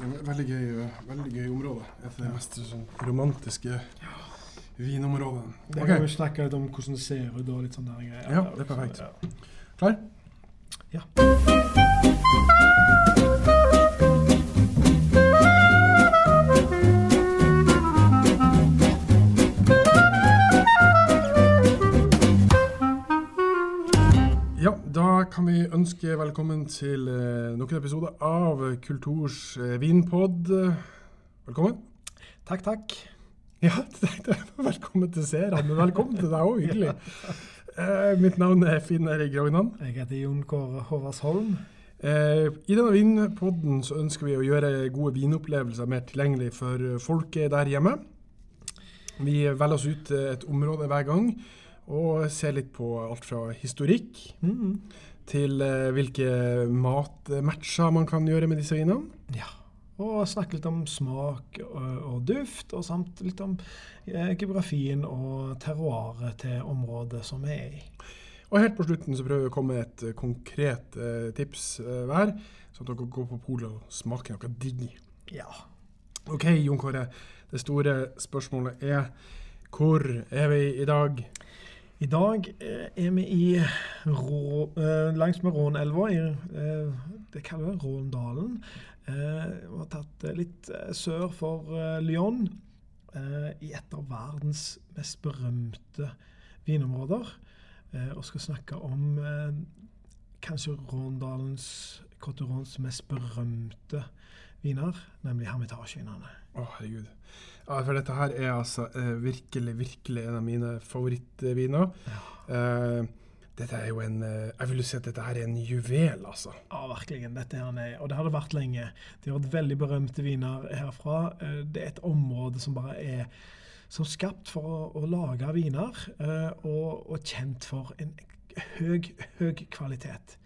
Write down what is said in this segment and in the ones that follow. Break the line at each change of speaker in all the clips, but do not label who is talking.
Veldig gøy, veldig gøy område. Et av de mest sånn, romantiske vinområdene.
Det kan vi snakke litt om hvordan det ser ut og litt sånne greier.
Ja, det er perfekt. Klar?
Ja,
kan vi ønske velkommen til noen nok en episode av Kulturs eh, vinpod. Velkommen.
Takk, takk.
Ja, velkommen til seerne, men velkommen til deg òg. Hyggelig. Eh, mitt navn er Finn Erik Rognan.
Jeg heter Jon Kåre Håvardsholm.
Eh, I denne vinpodden så ønsker vi å gjøre gode vinopplevelser mer tilgjengelig for folket der hjemme. Vi velger oss ut eh, et område hver gang og ser litt på alt fra historikk
Mm.
Til eh, hvilke matmatcher man kan gjøre med disse vinene.
Ja. Og snakke litt om smak og, og duft, og samt litt om eh, geografien og terroiret til området som vi er i.
Og helt på slutten så prøver vi å komme med et eh, konkret eh, tips eh, hver, sånn at dere går på polet og smaker noe digg.
Ja.
OK, Jon Kåre. Det store spørsmålet er hvor er vi i dag?
I dag eh, er vi i Rå, eh, langs med Rånelva, i eh, det kaller vi Råndalen. Vi har tatt litt sør for Lyon, i et av verdens mest berømte vinområder. Og skal snakke om kanskje Råndalens Cotterons mest berømte viner, nemlig Hermitasjeøynene.
Å, oh, herregud. Ja, for dette her er altså uh, virkelig, virkelig en av mine favorittviner. Eh, dette er jo en uh, Jeg vil jo si at dette her er en juvel, altså.
Ja, virkelig. Dette her er, og det har det vært lenge. De har vært veldig berømte viner herfra. Det er et område som bare er som skapt for å, å lage viner, og, og kjent for en høy, høy kvalitet.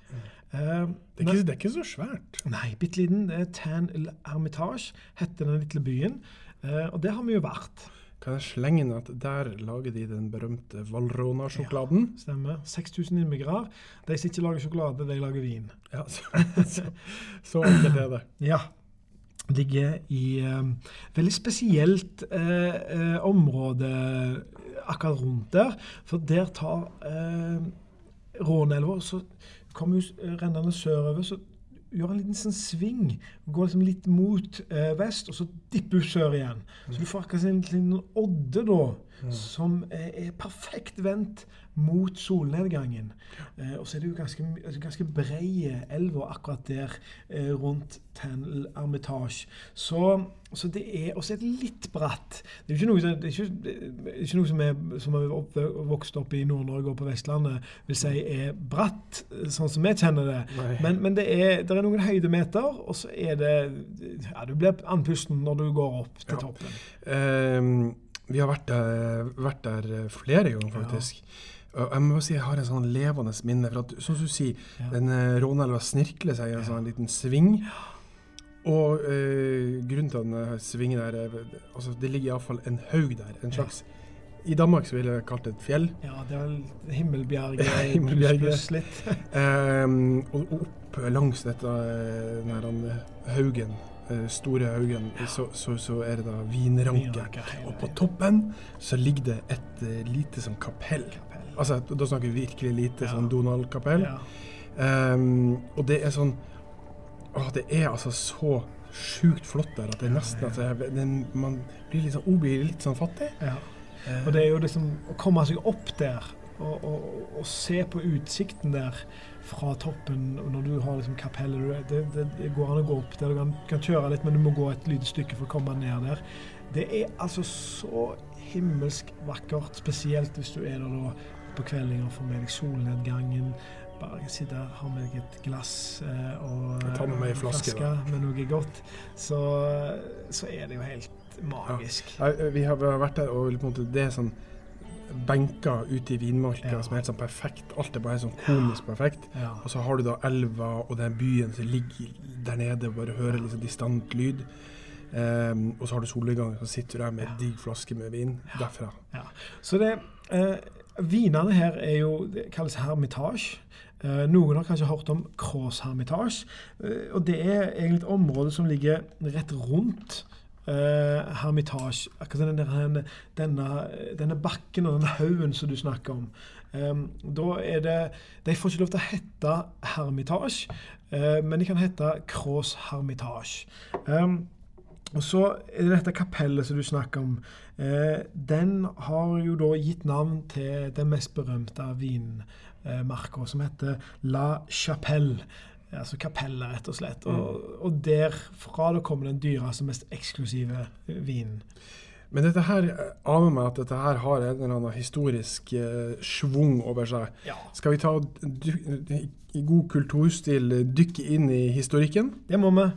Uh,
Det er ikke, det er ikke så svært.
Nei, bitte liten. Det er Tan Hermitage, heter den lille byen. Eh, og det har vi jo vært.
Kan jeg slenge inn at der lager de den berømte Valrona-sjokoladen?
Ja, Stemmer. 6000 innbyggere. De som ikke lager sjokolade, de lager vin.
Ja. så, så, så enkelt er det.
Ja. Ligger i eh, veldig spesielt eh, eh, område akkurat rundt der. For der tar eh, Rånelva Så kommer hun rennende sørover, så gjør en liten sånn sving. Går liksom litt mot eh, vest, og så dipper hun sør igjen. Så du får akkurat en liten odde da, som er, er perfekt vendt mot solnedgangen. Eh, og så er det jo ganske, altså ganske breie elver akkurat der eh, rundt Tanel Armitage. Så, så det er Og så er litt bratt. Det er jo ikke ikke, noe som er som er opp, vokst opp i Nord-Norge og på Vestlandet, vil si er bratt, eh, sånn som vi kjenner det. Men, men det, er, det er noen høydemeter, og så er det Ja, du blir andpusten når du går opp til
Ja.
toppen.
Ehm, vi har vært der, vært der eh, flere ganger, faktisk. Og jeg må bare si jeg har en sånn levende minne. For at, som du sier,
Ja.
den eh, rånelva snirkler seg i en
Ja.
sånn liten sving. Og eh, grunnen til den svingen der er altså, Det ligger iallfall en haug der. En slags I Danmark så ville jeg kalt det et fjell.
Ja, det er vel Himmelbjerget
Himmelbjerget.
pluss, litt.
um, og opp langs dette eh, den her, han, haugen, eh, store haugen, så, så, så er det da vinranke. Og på toppen så ligger det et uh, lite sånn kapell.
Kapell.
Altså, da snakker vi virkelig lite,
Ja.
sånn Donald-kapell.
Ja.
Um, og det er sånn Å, det er altså så sjukt flott der at det er nesten at jeg, man blir litt sånn, blir litt sånn fattig.
Ja.
Eh,
Og det er jo liksom å komme seg opp der og, og, og se på utsikten der fra toppen når du har liksom kapellet det, det, det går an å gå opp der. Du kan, kan kjøre litt, men du må gå et lite stykke for å komme ned der. Det er altså så himmelsk vakkert, spesielt hvis du er der da på kveldinger og får med deg solnedgangen. Bare sitte her, ha med deg et glass eh, og
Jeg tar med meg en flaske,
med noe godt. Så, så er det jo helt magisk.
Ja. vi har har vært der, og det er sånn benker ute i vinmarka
Ja.
som er helt sånn perfekt. Alt er bare sånn komisk perfekt.
Ja.
Og så har du da elva og den byen som ligger der nede og bare hører sånn distant lyd. Um, og så har du solnedgangen, så sitter du der med
Ja.
digg flaske med vin derfra.
Ja. Så det eh, Vinene her er jo det kalles hermitage. Eh, noen har kanskje hørt om Cross Hermitage. Eh, og det er egentlig et område som ligger rett rundt eh, Hermitage. Akkurat denne, denne, denne bakken og denne haugen som du snakker om. Um, da er det De får ikke lov til å hete Hermitage, uh, men de kan hete Cross Hermitage. Og så er det dette kapellet som du snakker om. Uh, den har jo da gitt navn til den mest berømte vinmarka, som heter La Chapelle. Altså kapellet, rett og slett. Og, mm. og derfra da kommer den dyreste, mest eksklusive vinen.
Men dette her aner meg at dette her har en eller annen historisk eh, schwung over seg.
Ja.
Skal vi ta i god kulturstil dykke inn i historikken?
Det må vi.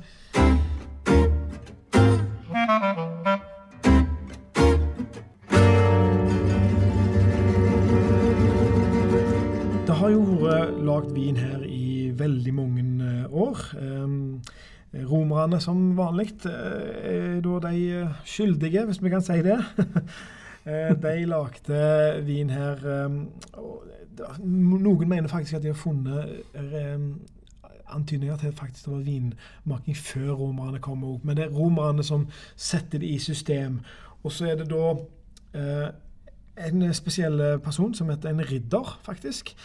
Det har jo vært lagd vin her i veldig mange eh, år. Um, Romerne, som vanlig, eh, er da de eh, skyldige, hvis vi kan si det. Eh, de lagde vin her Noen mener faktisk at de har funnet antydninger til at det var vinmaking før romerne kom opp. Men det er romerne som setter det i system. Og så er det da en spesiell person som heter en ridder, faktisk.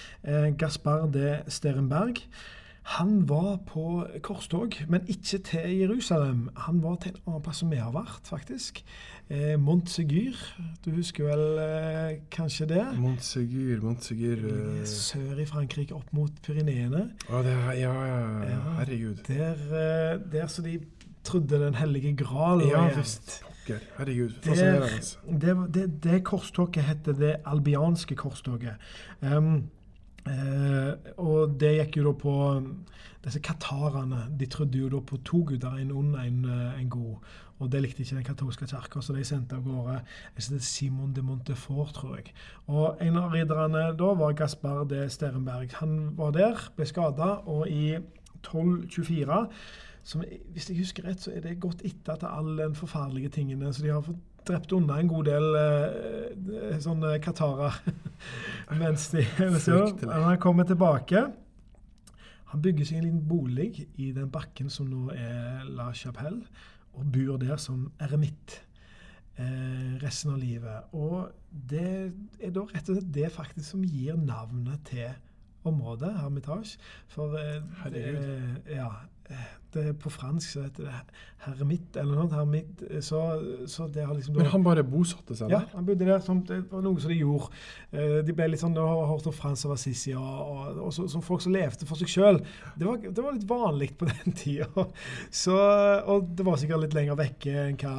Gaspar de Sterenberg. Han var på korstog, men ikke til Jerusalem. Han var til en annen plass som vi har vært, faktisk. Eh, Montsegur. Du husker vel eh, kanskje det?
Montsegur, Montsegur
eh. Sør i Frankrike, opp mot Pyreneene.
Oh, ja, ja, ja, herregud.
Der, eh, der så de trodde Den hellige gral
Ja visst. Herregud, fascinerende.
Det, det, det korstoget heter det albianske korstoget. Um, Eh, og det gikk jo da på Disse katarene de trodde jo da på to guder, en ond og en, eh, en, god. Og det likte ikke den katolske kirka, så de sendte av gårde Simon de Montefort, tror jeg. Og en av ridderne da var Gaspar de Sterenberg. Han var der, ble skada, og i 1224 som, Hvis jeg husker rett, så er det gått etter til alle de forferdelige tingene så de har fått drept unna en god del uh, sånne katarer mens de så, han kommer tilbake Han bygger seg en liten bolig i den bakken som nå er La Chapelle, og bor der som eremitt eh, resten av livet. Og det er da rett og slett det faktisk som gir navnet til området, Hermitage. For eh,
Herregud.
ja, det er på fransk så heter det hermitt eller noe. Hermitt, så, så det har liksom...
Men han bare bosatte seg
der? Ja, han bodde der. Som, det var noe som de gjorde. Eh, de ble litt sånn, Du har hørt om Frans av Assisi og, og, og så, som folk som levde for seg sjøl. Det, det, var litt vanlig på den tida. Og det var sikkert litt lenger vekke enn hva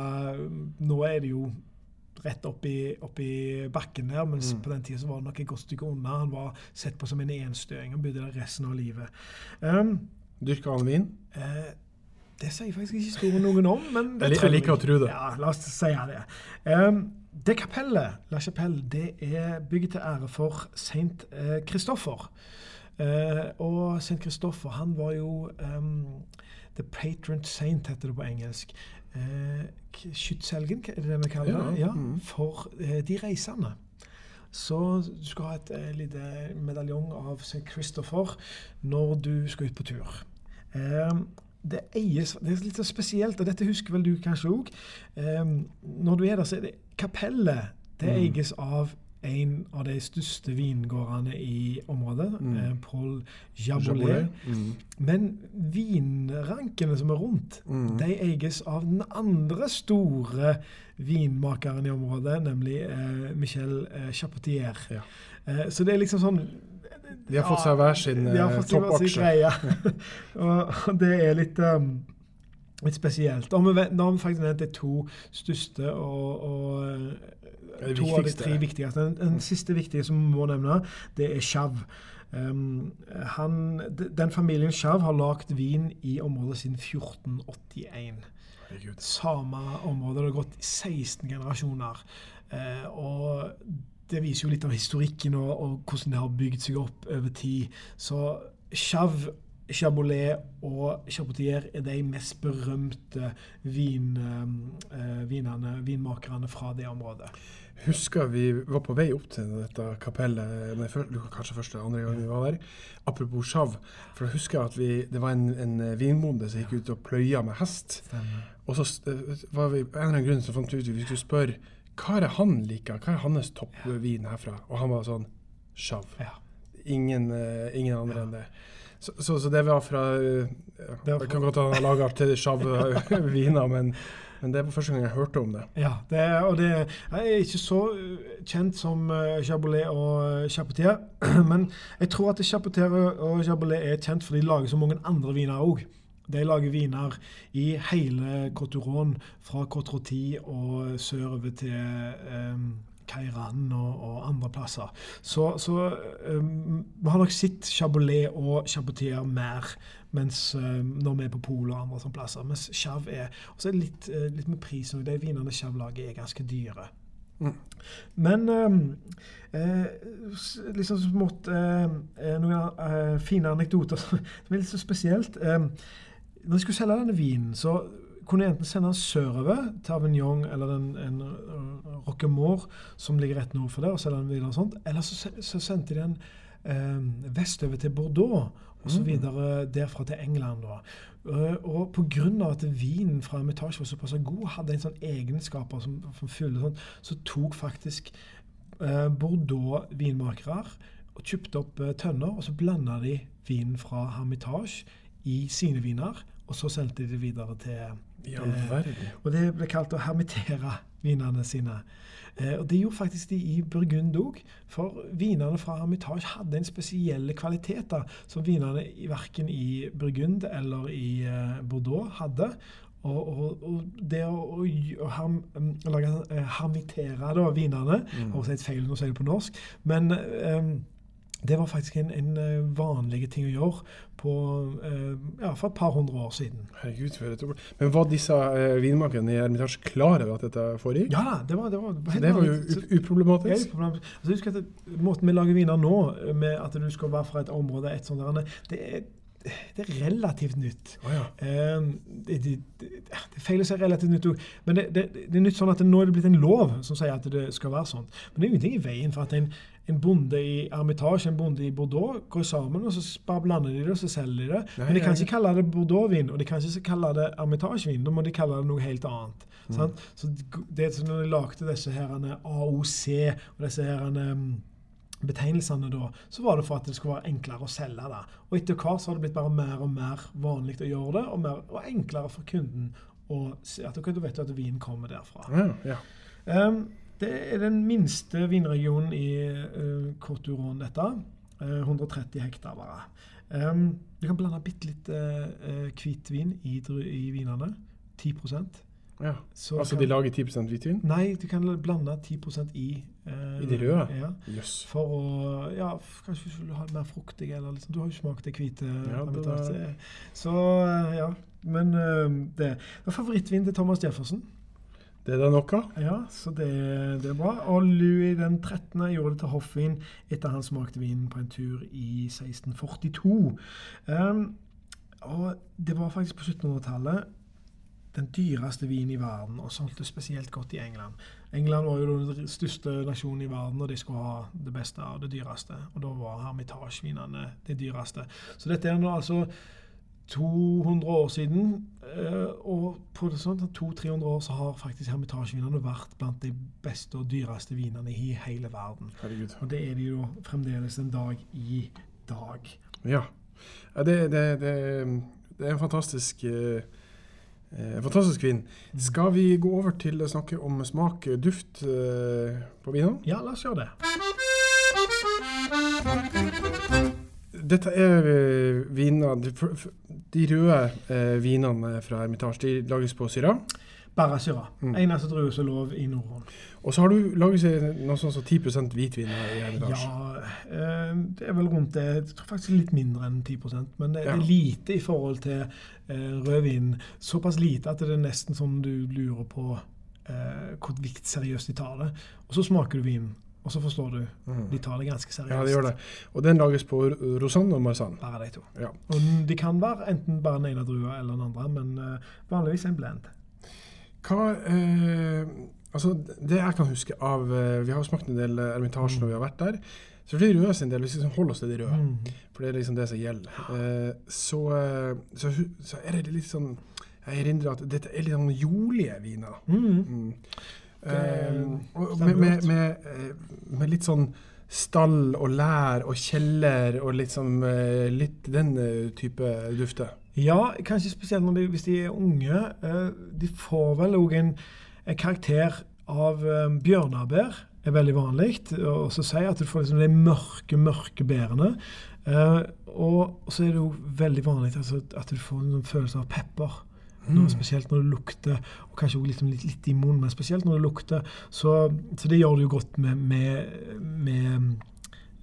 Nå er det jo rett opp i bakken der, mens mm. på den tida var det nok et godt stykke unna. Han var sett på som en enstøing og bodde der resten av livet. Um,
Dyrka han vin?
Eh, det sier faktisk ikke store noen om. men det
jeg, jeg liker å tro det.
Ja, La oss si det. Um, det kapellet, La Chapelle, det er bygget til ære for Saint Kristoffer. Uh, uh, og Saint Kristoffer, han var jo um, The Patron Saint, heter det på engelsk. Uh, skytshelgen, er det det vi kaller det? Ja, mm. For uh, de reisende. Så du skal ha et uh, lite medaljong av St. Christopher når du skal ut på tur. Um, det eies Det er litt så spesielt, og dette husker vel du kanskje òg. Um, når du er der, så er det kapellet. Det mm. eies av en av de største vingårdene i området, mm. eh, Paul Jabolet. Mm. Men vinrankene som er rundt, mm. de eies av den andre store vinmakeren i området, nemlig eh, Michel eh, Chapotier. Ja. Eh, så det er liksom sånn
de har fått seg hver sin
toppaksje. og det er litt, um, litt spesielt. Da har vi faktisk nevnt de to største og, og to av de tre viktigste. Den, den, siste viktige som vi må nevne, det er Chav. Um, han, den familien Chav har lagd vin i området siden 1481. Herregud. Samme område. Det har gått 16 generasjoner. Uh, og det viser jo litt av historikken og, og, hvordan det har bygd seg opp over tid. Så Chav Chabolet og Chapotier er de mest berømte vin, eh, vinene, vinmakerne fra det området.
Husker vi var på vei opp til dette kapellet nei, før, kanskje første andre gang vi var der. Apropos Chav. For jeg husker at vi, det var en, en vinbonde som gikk ut og pløya med hest.
Stemmer.
Og så eh, var vi en eller annen grunn så fant vi ut at vi skulle spørre hva er det han liker, hva er hans toppvin herfra? Og han var sånn sjav.
Ja.
Ingen, uh, ingen andre enn det. Så, så, så det var fra uh,
Det
kan godt hende han har laga sjav-viner, men, men det var første gang jeg hørte om det.
Ja, det, og det jeg er ikke så uh, kjent som uh, Chabolet og Chapotier, men jeg tror at Chapotier og Chabolet er kjent fordi de lager så mange andre viner òg. De lager viner i hele Coturon, fra Cotroti og sørover til um, Kairan og, og, andre plasser. Så, så um, vi har nok sett Chabolet og Chabotier mer mens um, når vi er på Polet og andre sånne plasser. Mens Chav er Og så er det litt, uh, litt med prisen. De vinene Chav lager, er ganske dyre.
Mm.
Men um, eh, liksom smått eh, noen eh, fine anekdoter som er litt så spesielt. Eh, når de skulle selge denne vinen, så kunne de enten sende den sørover til Avignon eller en, en uh, Roquemort som ligger rett nord for det, og selge den videre og sånt. Eller så, så sendte de den eh, vestover til Bordeaux, og så
Mm.
videre derfra til England. da. Uh, og pga. at vinen fra Hermitage var såpass god, hadde en sånn egenskaper som, som fyller sånn, så tok faktisk eh, Bordeaux vinmakere og kjøpte opp eh, tønner, og så blanda de vinen fra Hermitage i sine viner, og så solgte de det videre til
Ja,
Eh. Og det ble kalt å hermitere vinene sine. Eh, og det gjorde faktisk de i Burgund òg, for vinene fra Hermitage hadde en spesielle kvaliteter som vinene i- verken i Burgund eller i eh, Bordeaux hadde. Og, og, og det å, å, å herm, um, lage, eh, hermitere da, vinene
Mm.
Har sagt feil å si det på norsk, men eh, det var faktisk en, en eh, vanlig ting å gjøre på, eh, ja, for et par hundre år siden.
Herregud, for et ord. Men var disse uh, vinmakerne i Hermitage klar over at dette foregikk?
Ja det var, det var,
det var jo uproblematisk.
Ja,
uproblematisk.
altså, husk at det, Måten vi lager viner nå, med at du skal være fra et område et sånt der, det, er, det er relativt nytt.
Oh, ja.
Eh, det, det, det, feil å si relativt nytt òg, men det, det, det er nytt sånn at det, nå er det blitt en lov som sier at det skal være sånn. Men det er ingenting i veien for at en, en bonde i Armitage, en bonde i Bordeaux går sammen, og så bare blander de det, og så selger de det.
Nei,
Men de kan ikke kalle det Bordeaux-vin, og de kan ikke kalle det Armitage-vin. Da må de kalle det noe helt annet.
Mm.
Sant? Så det som når de lagde disse herrene AOC og disse herrene mm, betegnelsene da, så var det for at det skulle være enklere å selge det. Og etter hvert så har det blitt bare mer og mer vanlig å gjøre det, og, mer, og enklere for kunden å se at du vet at vinen kommer derfra.
Ja, ja.
Um, det er den minste vinregionen i uh, Coturon, dette. Uh, 130 hektar bare. Um, du kan blande bitte litt uh, hvitvin i, i vinene. 10
ja.
Så
Altså
kan-
de lager 10% hvitvin?
Nei, du kan blande 10% i eh,
I det røde?
Ja,
yes.
for å Ja, kanskje du vil ha det mer fruktig, eller liksom Du har jo smakt det hvite.
Ja, det var-
Så eh, ja. Men eh, det er favorittvin til Thomas Jefferson.
Det er det da av.
Ja, så det, det er bra. Og Louis den 13. gjorde det til hoffvin etter han smakte vinen på en tur i 1642. Um, og det var faktisk på 1700-tallet den dyreste vinen i verden, og solgte spesielt godt i England. England var jo den største nasjonen i verden, og de skulle ha det beste og det dyreste. Og da var hermitasjevinene det dyreste. Så dette er nå altså 200 år siden, eh, og på det sånn 200-300 år så har faktisk Hermitage-vinene vært blant de beste og dyreste vinene i hele verden.
Herregud.
Og det er de jo fremdeles en dag i dag.
Ja. ja det, det, det, det er en fantastisk eh, fantastisk vin. Skal vi gå over til å snakke om smak, duft eh, på vinene?
Ja, la oss gjøre det.
Dette er eh, viner De, røde eh, vinene fra Hermitage de lages på syra.
Bare Syrah.
Mm.
Eneste drue som lov i Norden.
Og så har du laget seg noe sånn som 10 hvitvin her i Hermitage.
Ja, eh, det er vel rundt det. Jeg tror faktisk litt mindre enn 10% men det,
Ja.
det er lite i forhold til eh, rødvin. Såpass lite at det er nesten sånn du lurer på eh, hvor viktig seriøst de tar det. Og så smaker du vinen, Og så forstår du,
Mm.
de tar det ganske seriøst.
Ja, det gjør det. Og den lages på Rosanne og Marsanne.
Bare de to.
Ja.
Og de kan være enten bare den ene drua eller den andre, men vanligvis en blend.
Hva eh, Altså, det jeg kan huske av eh, Vi har jo smakt en del eh, Ermitasje når vi har vært der. Så blir det røde sin del, hvis vi liksom holder oss til de røde.
Mm.
For det er liksom det som gjelder. Eh, så, så, så er det litt sånn Jeg erindrer at dette er litt sånn jordlige viner.
Mm.
Mm. Med, med, med, med litt sånn stall og lær og kjeller og eh, litt den type dufter.
Ja, kanskje spesielt de, hvis de er unge. De får vel òg en karakter av bjørnabær bjørnebær, er veldig vanlig. Og så sier at du får liksom de mørke, mørke bærene. Eh, og så er det jo veldig vanlig altså, at du får en sånn følelse av pepper. Noe spesielt når det lukter, og kanskje også liksom litt, litt i munnen, men spesielt når det lukter. Så, så det gjør det jo godt med, med, med eh,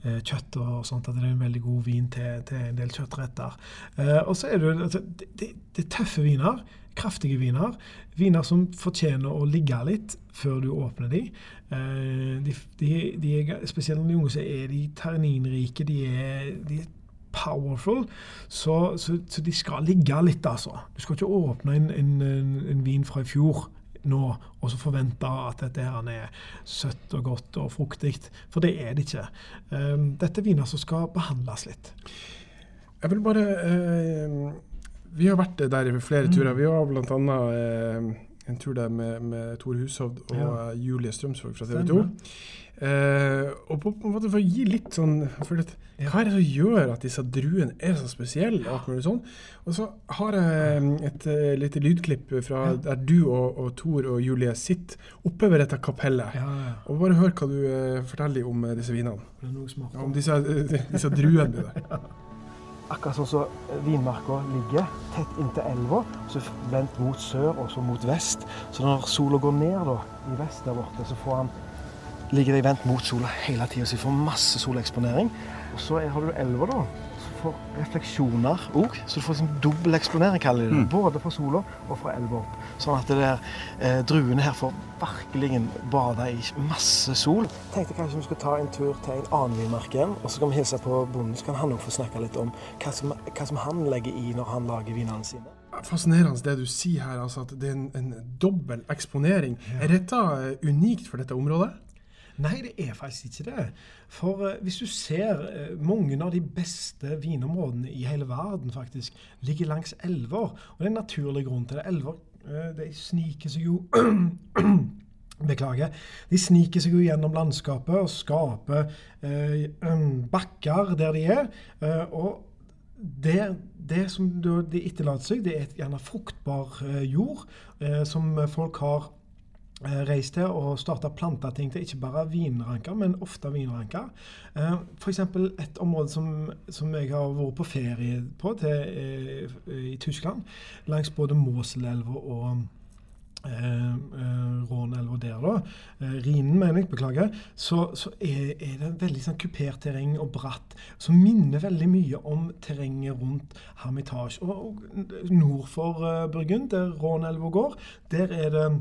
kjøtt og sånt, at det er en veldig god vin til, til en del kjøttretter. Eh, og så er det, altså, det, det, er tøffe viner, kraftige viner. Viner som fortjener å ligge litt før du åpner de. Eh, de, de, de spesielt når de unge så er de terninrike, de er, de er powerful, så, så, så de skal ligge litt, altså. Du skal ikke åpne en, en, en vin fra i fjor nå, og så forvente at dette her er søtt og godt og fruktig, for det er det ikke. Um, dette er viner som skal behandles litt.
Jeg vil bare eh, Vi har vært der i flere
Mm.
turer. Vi var bl.a. Eh, en tur der med, med Tor Hushovd og
Ja.
eh, Julie Strømsvåg fra TV 2. Eh, og på, på en måte for å gi litt sånn
Ja.
Hva er det som gjør at disse druene er så spesielle? Og, sånn? og så har jeg et uh, lite lydklipp fra
Ja.
der du og, og Tor og Julie sitter oppe ved dette kapellet.
Ja, ja.
Og bare hør hva du eh, forteller om eh, disse vinene. Om disse, eh, disse druene dine.
Akkurat sånn som vinmarka ligger tett inntil elva, så vendt mot sør og så mot vest. Så når sola går ned da, i vest der borte, så han ligger de vendt mot sola hele tida, så de får masse soleksponering. Og så har du elva, da, får refleksjoner òg. Så du får liksom dobbel eksponering, kaller de det. Både fra sola og fra elva opp. Sånn at det der, eh, druene her får virkelig bade i masse sol. Tenkte kanskje vi skulle ta en tur til en annen vinmark igjen, og så skal vi hilse på bonden, så kan han òg få snakke litt om hva som, hva som han legger i når han lager vinene sine.
Fascinerende det du sier her, altså at det er en, en dobbel eksponering. Er dette eh, unikt for dette området?
Nei, det er faktisk ikke det. For eh, hvis du ser eh, mange av de beste vinområdene i hele verden faktisk ligger langs elver. Og det er en naturlig grunn til det. Elver eh, de sniker seg jo Beklager. De sniker seg jo gjennom landskapet og skaper bakker der de er. Og det, det som de etterlater seg, det er gjerne fruktbar jord som folk har reist til og starta planta ting til, ikke bare vinranker, men ofte vinranker. Eh, F.eks. et område som, som jeg har vært på ferie på til, eh, i Tyskland, langs både Moselelva og eh, eh, Rånelva der, da. Eh, Rinen, mener jeg. Beklager. Så, så er, er det veldig sånn kupert terreng og bratt, som minner veldig mye om terrenget rundt Hermitage. Og, og nord for eh, Burgund, der Rånelva går, der er det eh,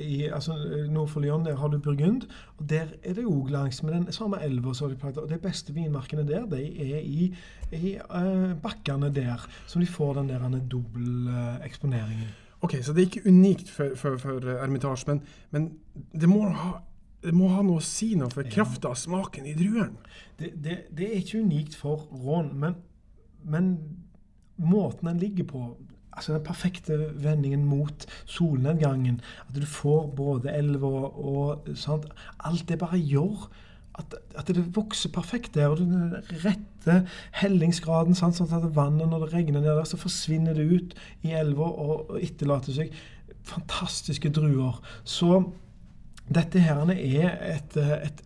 i, altså, Nord for Lyon der har du Burgund, og der er det òg langs med den samme elva. har de planta- Og de beste vinmarkene der, de er i, i uh, bakkene der, som de får den der dobbel Uh.
Ok, Så det er ikke unikt for, for, for eh, Ermitage, men, men det, må ha, det må ha noe å si noe for krafta av smaken i druene.
Det, det, det er ikke unikt for rån, men, men måten den ligger på Altså Den perfekte vendingen mot solnedgangen. At du får både elva og sånt. Alt det bare gjør at, at det vokser perfekt der. og Den rette hellingsgraden, sant? sånn at vannet når det regner ned der, så forsvinner det ut i elva og, og etterlater seg fantastiske druer. Så dette her er et, et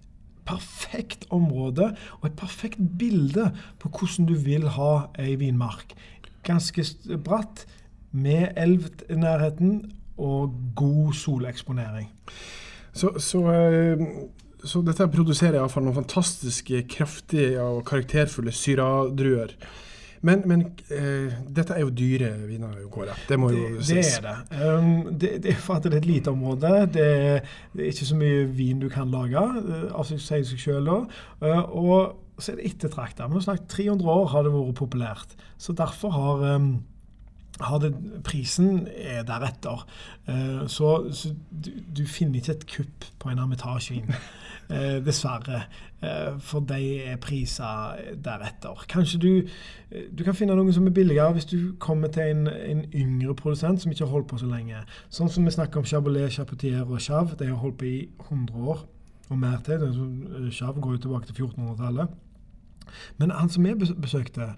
perfekt område og et perfekt bilde på hvordan du vil ha ei vinmark. Ganske bratt, med elv i nærheten og god soleksponering.
Så, så, eh, så dette produserer iallfall noen fantastiske, kraftige og karakterfulle syradruer. Men, men eh, dette er jo dyre viner, Kåre. Det må jo
Det, det er det. Um, det. Det er for at det er et lite område. Det er, det er ikke så mye vin du kan lage, uh, av sier seg sjøl da. Uh, og så er det ettertrakta. Vi har snakket 300 år har det vært populært. Så derfor har um, har det, prisen er deretter. Uh, så, så du, du finner ikke et kupp på en Hermitage-vin. Uh, dessverre. Uh, for de er priser deretter. Kanskje du, du kan finne noen som er billigere hvis du kommer til en, en yngre produsent som ikke har holdt på så lenge. Sånn som vi snakker om Chabolet, Chapotier og Chav. De har holdt på i 100 år og mer til. Chav går jo tilbake til 1400-tallet. Men han som vi besøkte,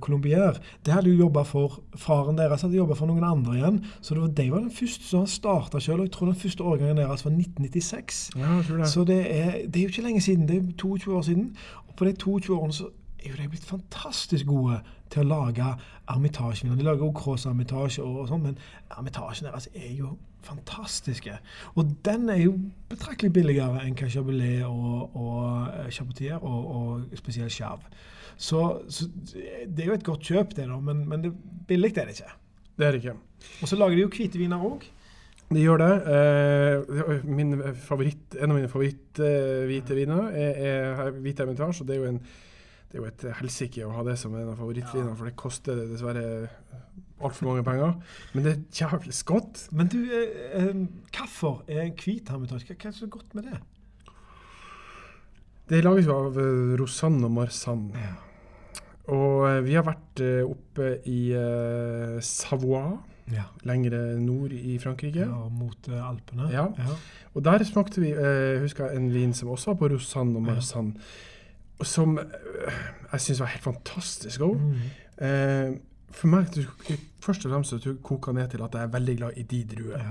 Colombier, det hadde jo jobba for Faren deres hadde jobba for noen andre igjen. Så det var, de var den første som starta sjøl. Jeg tror den første årgangen deres var 1996.
Ja, tror det.
Så det er, det er jo ikke lenge siden. Det er 22 år siden. Og på de 22 årene så er jo de blitt fantastisk gode til å lage ermitasjeviner. De lager også Cross Ermitage og, og sånn, men ermitasjen deres er jo fantastiske. Og den er jo betraktelig billigere enn Cachabelet og, og Chapotier og, og spesielt Chav. Så, så, det er jo et godt kjøp, det, da, men, men det, billig er det ikke.
Det er det ikke.
Og så lager de jo hvite viner òg.
De gjør det. Eh, min favoritt, en av mine favoritt-hvite viner er, er hvit Hermitage. og det er jo en det er jo et helsike å ha det som en av favorittvinene, ja. for det koster dessverre altfor mange penger. Men det er jævlig godt.
Men du, eh, hvorfor er en hvit hermitasje? Hva er så godt med det?
Det lages jo av Rosanne og Marsanne. Ja. Og vi har vært oppe i Savoie, ja. lengre nord i Frankrike.
Ja, Mot uh, Alpene.
Ja. ja. Og der smakte vi uh, husker jeg, en vin som også var på Rosanne og Marsanne. Som jeg syns var helt fantastisk god. Mm. For meg du, først og fremst du koker ned til at jeg er veldig glad i de druer.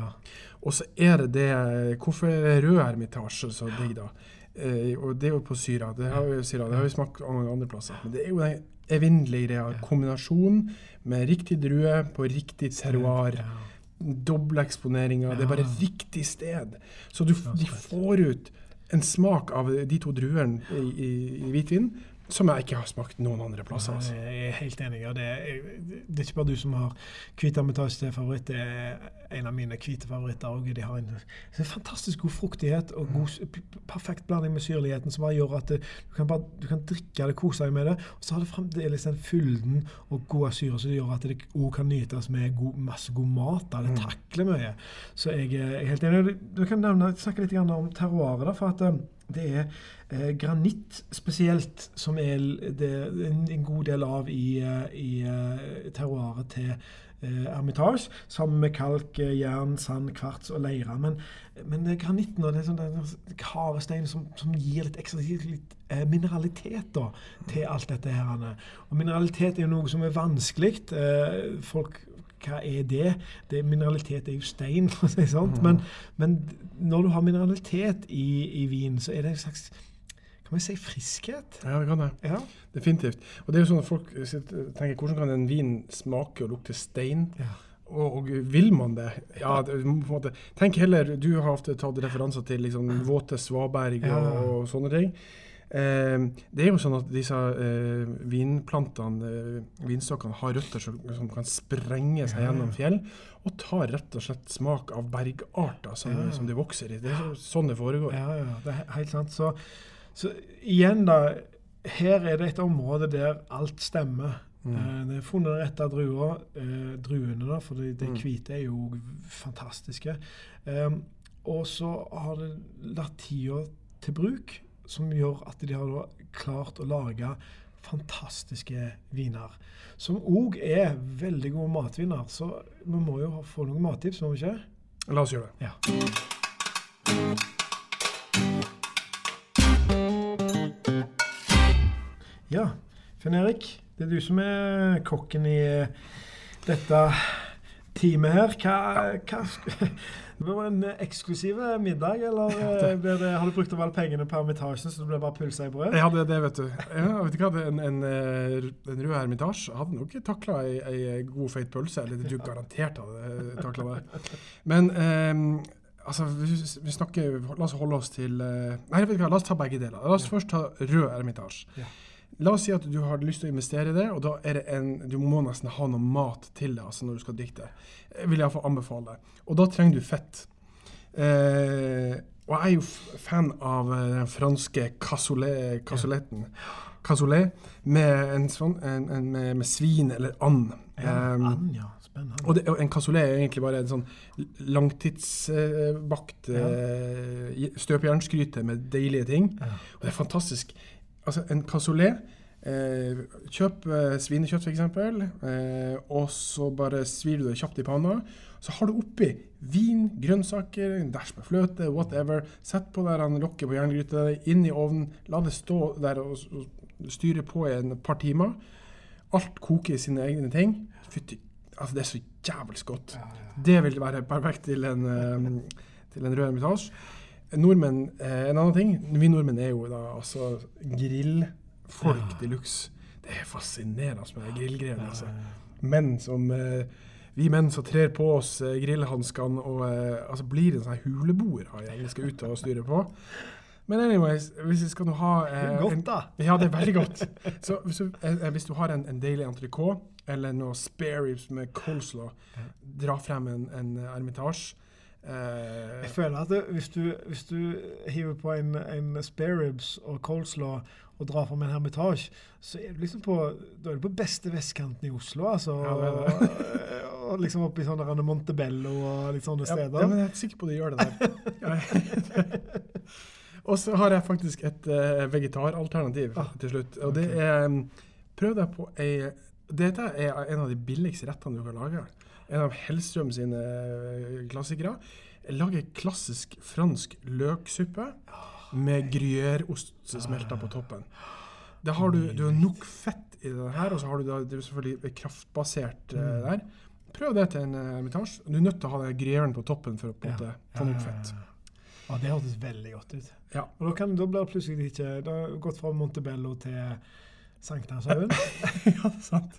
Og så er det det Hvorfor er rød ermitasje så digg, da? og det er jo på syra. Det har, vi, syra, det har vi smakt andre plasser. Men det er jo den evinnelige greia. Kombinasjon med riktig drue på riktig terroir. Doble eksponeringer. Det er bare riktig sted. Så du, de får ut en smak av de to druene i, i, i hvitvin som jeg ikke har smakt noen andre plasser. Altså.
Jeg er helt enig. Det er, det er ikke bare du som har hvit hermitasje til favoritt. Det er en av mine hvite favoritter òg. De har en, en, fantastisk god fruktighet og god, perfekt blanding med syrligheten som bare gjør at du, kan bare, du kan drikke det, kose deg med det. Og så har det fremdeles den fylden og gode syre som gjør at det òg kan nytes med god, masse god mat. Da. Det takler mye. Så jeg, jeg er helt enig. Du kan nevne, snakke litt om terroiret. for at det er eh, granitt spesielt som er det, en, en, god del av i, i terroaret til uh, Ermitage, sammen med kalk, jern, sand, kvarts og leire. Men, men det granitten og det er sånn, den harde steinen som, som, gir litt ekstra litt, mineralitet da, til alt dette. her. Og mineralitet er jo noe som er vanskelig. folk hva er det? det? Mineralitet er jo stein, for å si det Men, men, når du har mineralitet i, i vin, så er det en slags kan vi si friskhet?
Ja, det kan det.
Ja.
Definitivt. Og det er jo sånn at folk tenker hvordan kan en vin smake og lukte stein? Ja. Og, og, vil man det? Ja, det, på en måte. Tenk heller, Du har ofte tatt referanser til liksom, våte svaberg og, og sånne ting. Eh, det er jo sånn at disse eh, vinplantene, eh, vinstokkene, har røtter som, som, kan sprenge seg gjennom fjell, og tar rett og slett smak av bergarter som, som de vokser i. Det er sånn det foregår.
Ja, ja, det er helt sant. Så, så igjen, da. Her er det et område der alt stemmer. Mm. Eh, det er funnet den rette drua, eh, druene, da, for de, de mm. hvite er jo fantastiske. Um, og så har det latt tida til bruk som gjør at de har klart å lage fantastiske viner. Som òg er veldig gode matviner. Så vi må jo få noen mattips, må vi ikke?
La oss gjøre det.
Ja. Ja, Finn Erik. Det er du som er kokken i dette teamet her. Hva, hva det var en eksklusiv middag, eller eh, det, har du brukt opp alle pengene på Hermitasjen, så det ble bare pølse i brød?
Ja, det, det vet du. Ja, vet du hva, en, en, eh, en rød Hermitasje hadde nok takla ei, ei god, feit pølse. Eller du garantert hadde takla det. Men um, altså, vi snakker La oss holde oss til Nei, vet du hva, la oss ta begge deler. La oss ja. først ta rød Hermitasje. La oss si at du har lyst til å investere i det, og da er det en Du må nesten ha noe mat til det altså når du skal det. Jeg vil iallfall anbefale. Og da trenger du fett. Eh, og jeg er jo fan av eh, den franske cassoletten. Cassoulet med, en en, en, med, med svin eller and.
Ja,
Um,
and, ja. Spennende.
og, det, og en cassoulet er egentlig bare en sånn langtidsbakt
Ja.
eh, med deilige ting.
Ja.
Og det er fantastisk. Altså, en cassoulet eh, Kjøp eh, svinekjøtt, f.eks., eh, og så bare svir du det kjapt i panna. Så har du oppi vin, grønnsaker, en dæsj med fløte, whatever. Sett på der han lokket på jerngryta, inn i ovnen. La det stå der og, og styre på i en par timer. Alt koker i sine egne ting. Fytti Altså, det er så jævlig godt. Det vil være perfekt til en, eh, til en rød ermitasje. Nordmenn, eh, en annen ting Vi nordmenn er jo da altså grillfolk de luxe. Det er fascinerende med grillgreiene. Altså. Menn som eh, Vi menn som trer på oss eh, grillhanskene og altså blir en sånn her huleboer av gjeng vi skal ut og styre på. Men anyways, hvis vi skal nå ha eh,
Godt,
en-
da.
Ja, det er veldig godt. Så hvis du, eh, hvis du har en, en deilig entrecôte eller noe spare ribs med coleslaw, dra frem en, en ermitasje. Eh,
Jeg føler at det, hvis, du, hvis du hiver på en, en spare ribs og coleslaw og drar fram en hermitasje, så er du liksom på, da er du på beste vestkanten i Oslo. altså.
Ja, det er
og, og liksom oppe i sånne Montebello og litt sånne
ja,
steder.
ja, men jeg er ikke sikker på at de gjør det der. Og så har jeg faktisk et uh, vegetaralternativ
Ah,
til slutt. Og det er Prøv deg på ei Dette er en av de billigste rettene du kan lage. En av Hellstrøm sine eh, klassikere. Lager klassisk fransk løksuppe med gruyèreost smelter på toppen. Da har du, du har nok fett i den her, og så har du da, det er selvfølgelig kraftbasert eh,
Mm.
der. Prøv det til en uh, ermitasje. Du er nødt til å ha den gruyèren på toppen for å på en måte få nok fett.
Ja, det hørtes veldig godt ut.
Ja.
Og da, kan, da blir det plutselig ikke Det har gått fra Montebello til Sankthanshaugen.
ja, sant.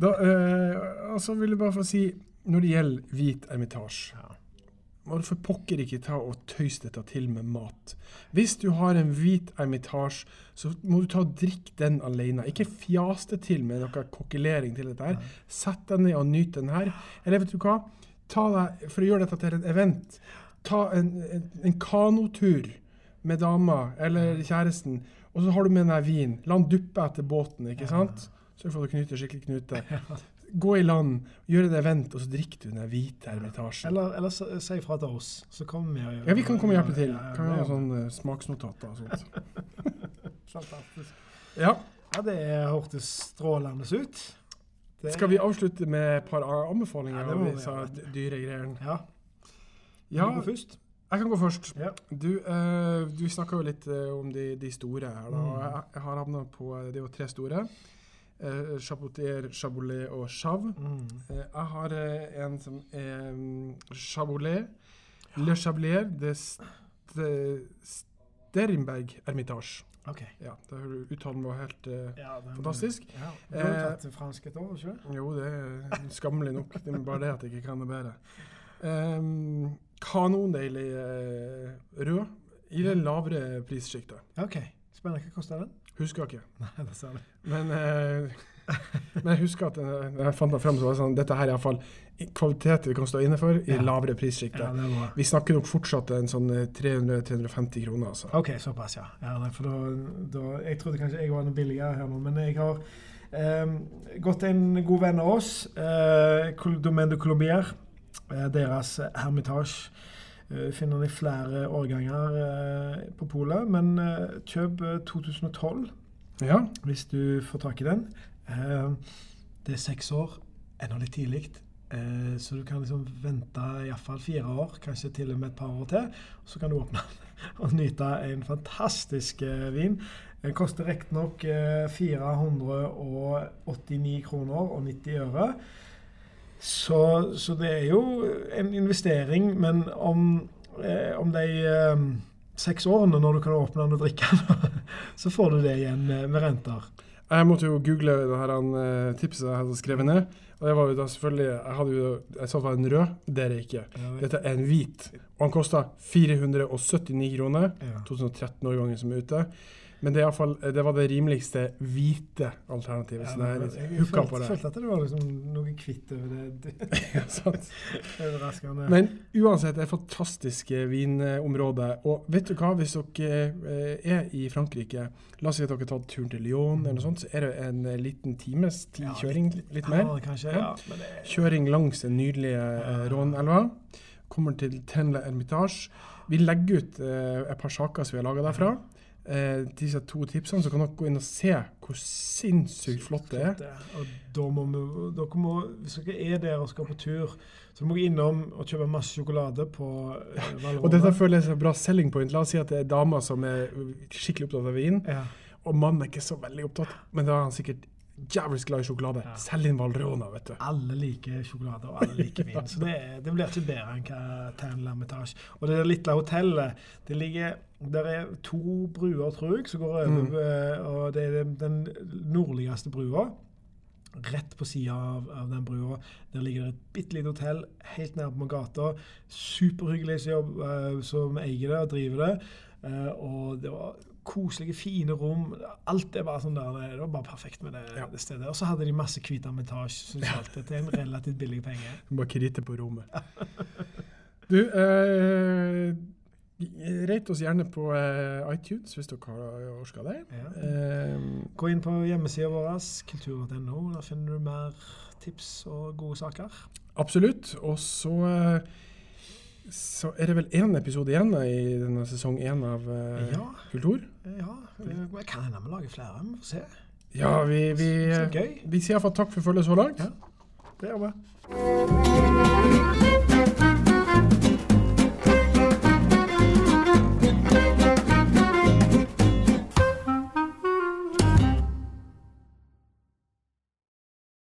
Da, eh, og så vil jeg bare få si, når det gjelder hvit ermitasje
Ja.
må du for pokker ikke ta og tøyse dette til med mat. Hvis du har en hvit ermitasje, så må du ta og drikke den alene. Ikke fjas det til med noe kokkelering til dette her. Sett deg ned og nyt den her. Eller vet du hva? Ta deg, For å gjøre dette til en event, ta en, en, en kanotur med dama eller kjæresten, og så har du med deg vin. La den duppe etter båten, ikke sant? Sørg for at du knyter skikkelig knute. Gå i land, gjøre et event, og så drikker du den hvite ermitasjen.
Eller, eller si ifra til oss, så kommer vi og gjør
Ja, vi kan komme og hjelpe til. Kan vi ha
det er
sånn uh, smaksnotater og sånt.
Fantastisk.
Ja.
Ja, det hørtes strålende ut. Det-
Skal vi avslutte med et par anbefalinger
Ja, det
av disse
gjøre, vet du.
dyre?
Ja.
Ja,
Du går først.
jeg kan gå først.
Ja.
Du, uh, du snakka jo litt eh, om de, de store her. da.
Mm.
Jeg, jeg har havna på de Det er jo tre store. Uh, Chapoutier, Chabolet og Chav.
Mm.
Eh, jeg har eh, en som er um, Chabolet. Le Chablier de St Sterinberg Ermitage.
Okay.
Ja, da uttalen var helt uh,
Ja, den-
Fantastisk.
Ja. Du har
Eh,
tatt fransk et år, ikke
Jo, det er skammelig nok. Det er bare det at jeg ikke kan det bedre. Um, kanondeilig uh, rød i det lavere prissjiktet.
Okay. Spennende. Hva koster den?
Husker ikke.
Nei, det ser du.
Men, eh, men jeg husker at eh, når jeg fant den frem, så var det sånn Dette her er iallfall kvalitet vi kan stå inne for i
Ja.
lavere lavere
Ja.
Vi snakker nok fortsatt en sånn eh, 300-350 kroner, altså.
OK, såpass, ja. ja nei, da, da, jeg trodde kanskje jeg var noe billigere her nå, men jeg har eh, gått en god venn av oss, eh, Domaine de Colombier. Eh, deres eh, Hermitage. Eh, finner den i flere årganger eh, på polet, men eh, kjøp eh, 2012
Ja.
hvis du får tak i den. Det er seks år, ennå litt tidlig. Så du kan liksom vente iallfall fire år, kanskje til og med et par år til. Så kan du åpne den og nyte en fantastisk vin. Den koster riktignok eh, 489 kroner og 90 øre. Så, så det er jo en investering, men om, eh, om de eh, seks årene når du kan åpne den og drikke den, så får du det igjen med, renter.
Jeg måtte jo google det her eh, tipset jeg hadde skrevet ned. Og det var jo da selvfølgelig Jeg hadde jo, jeg sa det var en rød. Det er det ikke. Dette er en hvit. Og den kosta 479 kroner.
Ja.
2013-årgangen som er ute. Men det, fall, det var det rimeligste hvite alternativet. så det er litt
jeg
hooka
følte,
på det.
følte at det var liksom noe kvitt over det.
Ja, sant.
Overraskende.
Men uansett, det er fantastiske vinområder. Og vet du hva, hvis dere eh, er i Frankrike, la oss si at dere har tatt turen til Lyon, eller noe sånt, så er det en eh, liten times tid
Ja,
kjøring, litt mer.
Ja, kanskje.
Ja.
Ja, det,
Kjøring langs den nydelige eh, Rhône-elva. Kommer til Tenle Hermitage. Vi legger ut eh, et par saker som vi har laga derfra. Eh, disse to tipsene, så kan dere gå inn og se hvor sinnssykt flott det er.
Og da må vi, dere må, hvis dere er der og skal på tur, så må dere innom og kjøpe masse sjokolade på eh, Valrhona.
Og dette føler jeg er bra selling point. La oss si at det er damer som er skikkelig opptatt av vin,
ja.
og mannen er ikke så veldig opptatt, men da har han sikkert jævlig glad i sjokolade.
Ja.
Selv inn Valrhona, vet du.
Alle liker sjokolade, og alle liker vin. Så det, det blir ikke bedre enn hva Tan Lamitage. Og det lille hotellet det ligger, Der er to bruer, tror jeg, som går over.
Mm.
eh, Og det er den nordligste brua. Rett på sida av, av den brua der ligger det et bitte lite hotell helt på gata. Superhyggelig som, eh, som eier det og driver det. Uh, og det var koselige, fine rom. Alt er bare sånn der, det var bare perfekt med det,
Ja.
det stedet. Og så hadde de masse hvit syns jeg alltid. Til en relativt billig penge.
Bare krite på rommet. Du, eh, rate oss gjerne på eh, iTunes hvis dere har orka det.
Ja.
Eh,
Gå inn på hjemmesida vår, kultur.no. Der finner du mer tips og gode saker.
absolutt. Og så eh, så er det vel én episode igjen i denne sesong én av uh,
Ja.
Kultur.
Ja, det kan hende vi lager flere. Vi får se.
Ja, vi, vi, eh, vi sier iallfall takk for følget så langt.
Ja. Det gjør vi.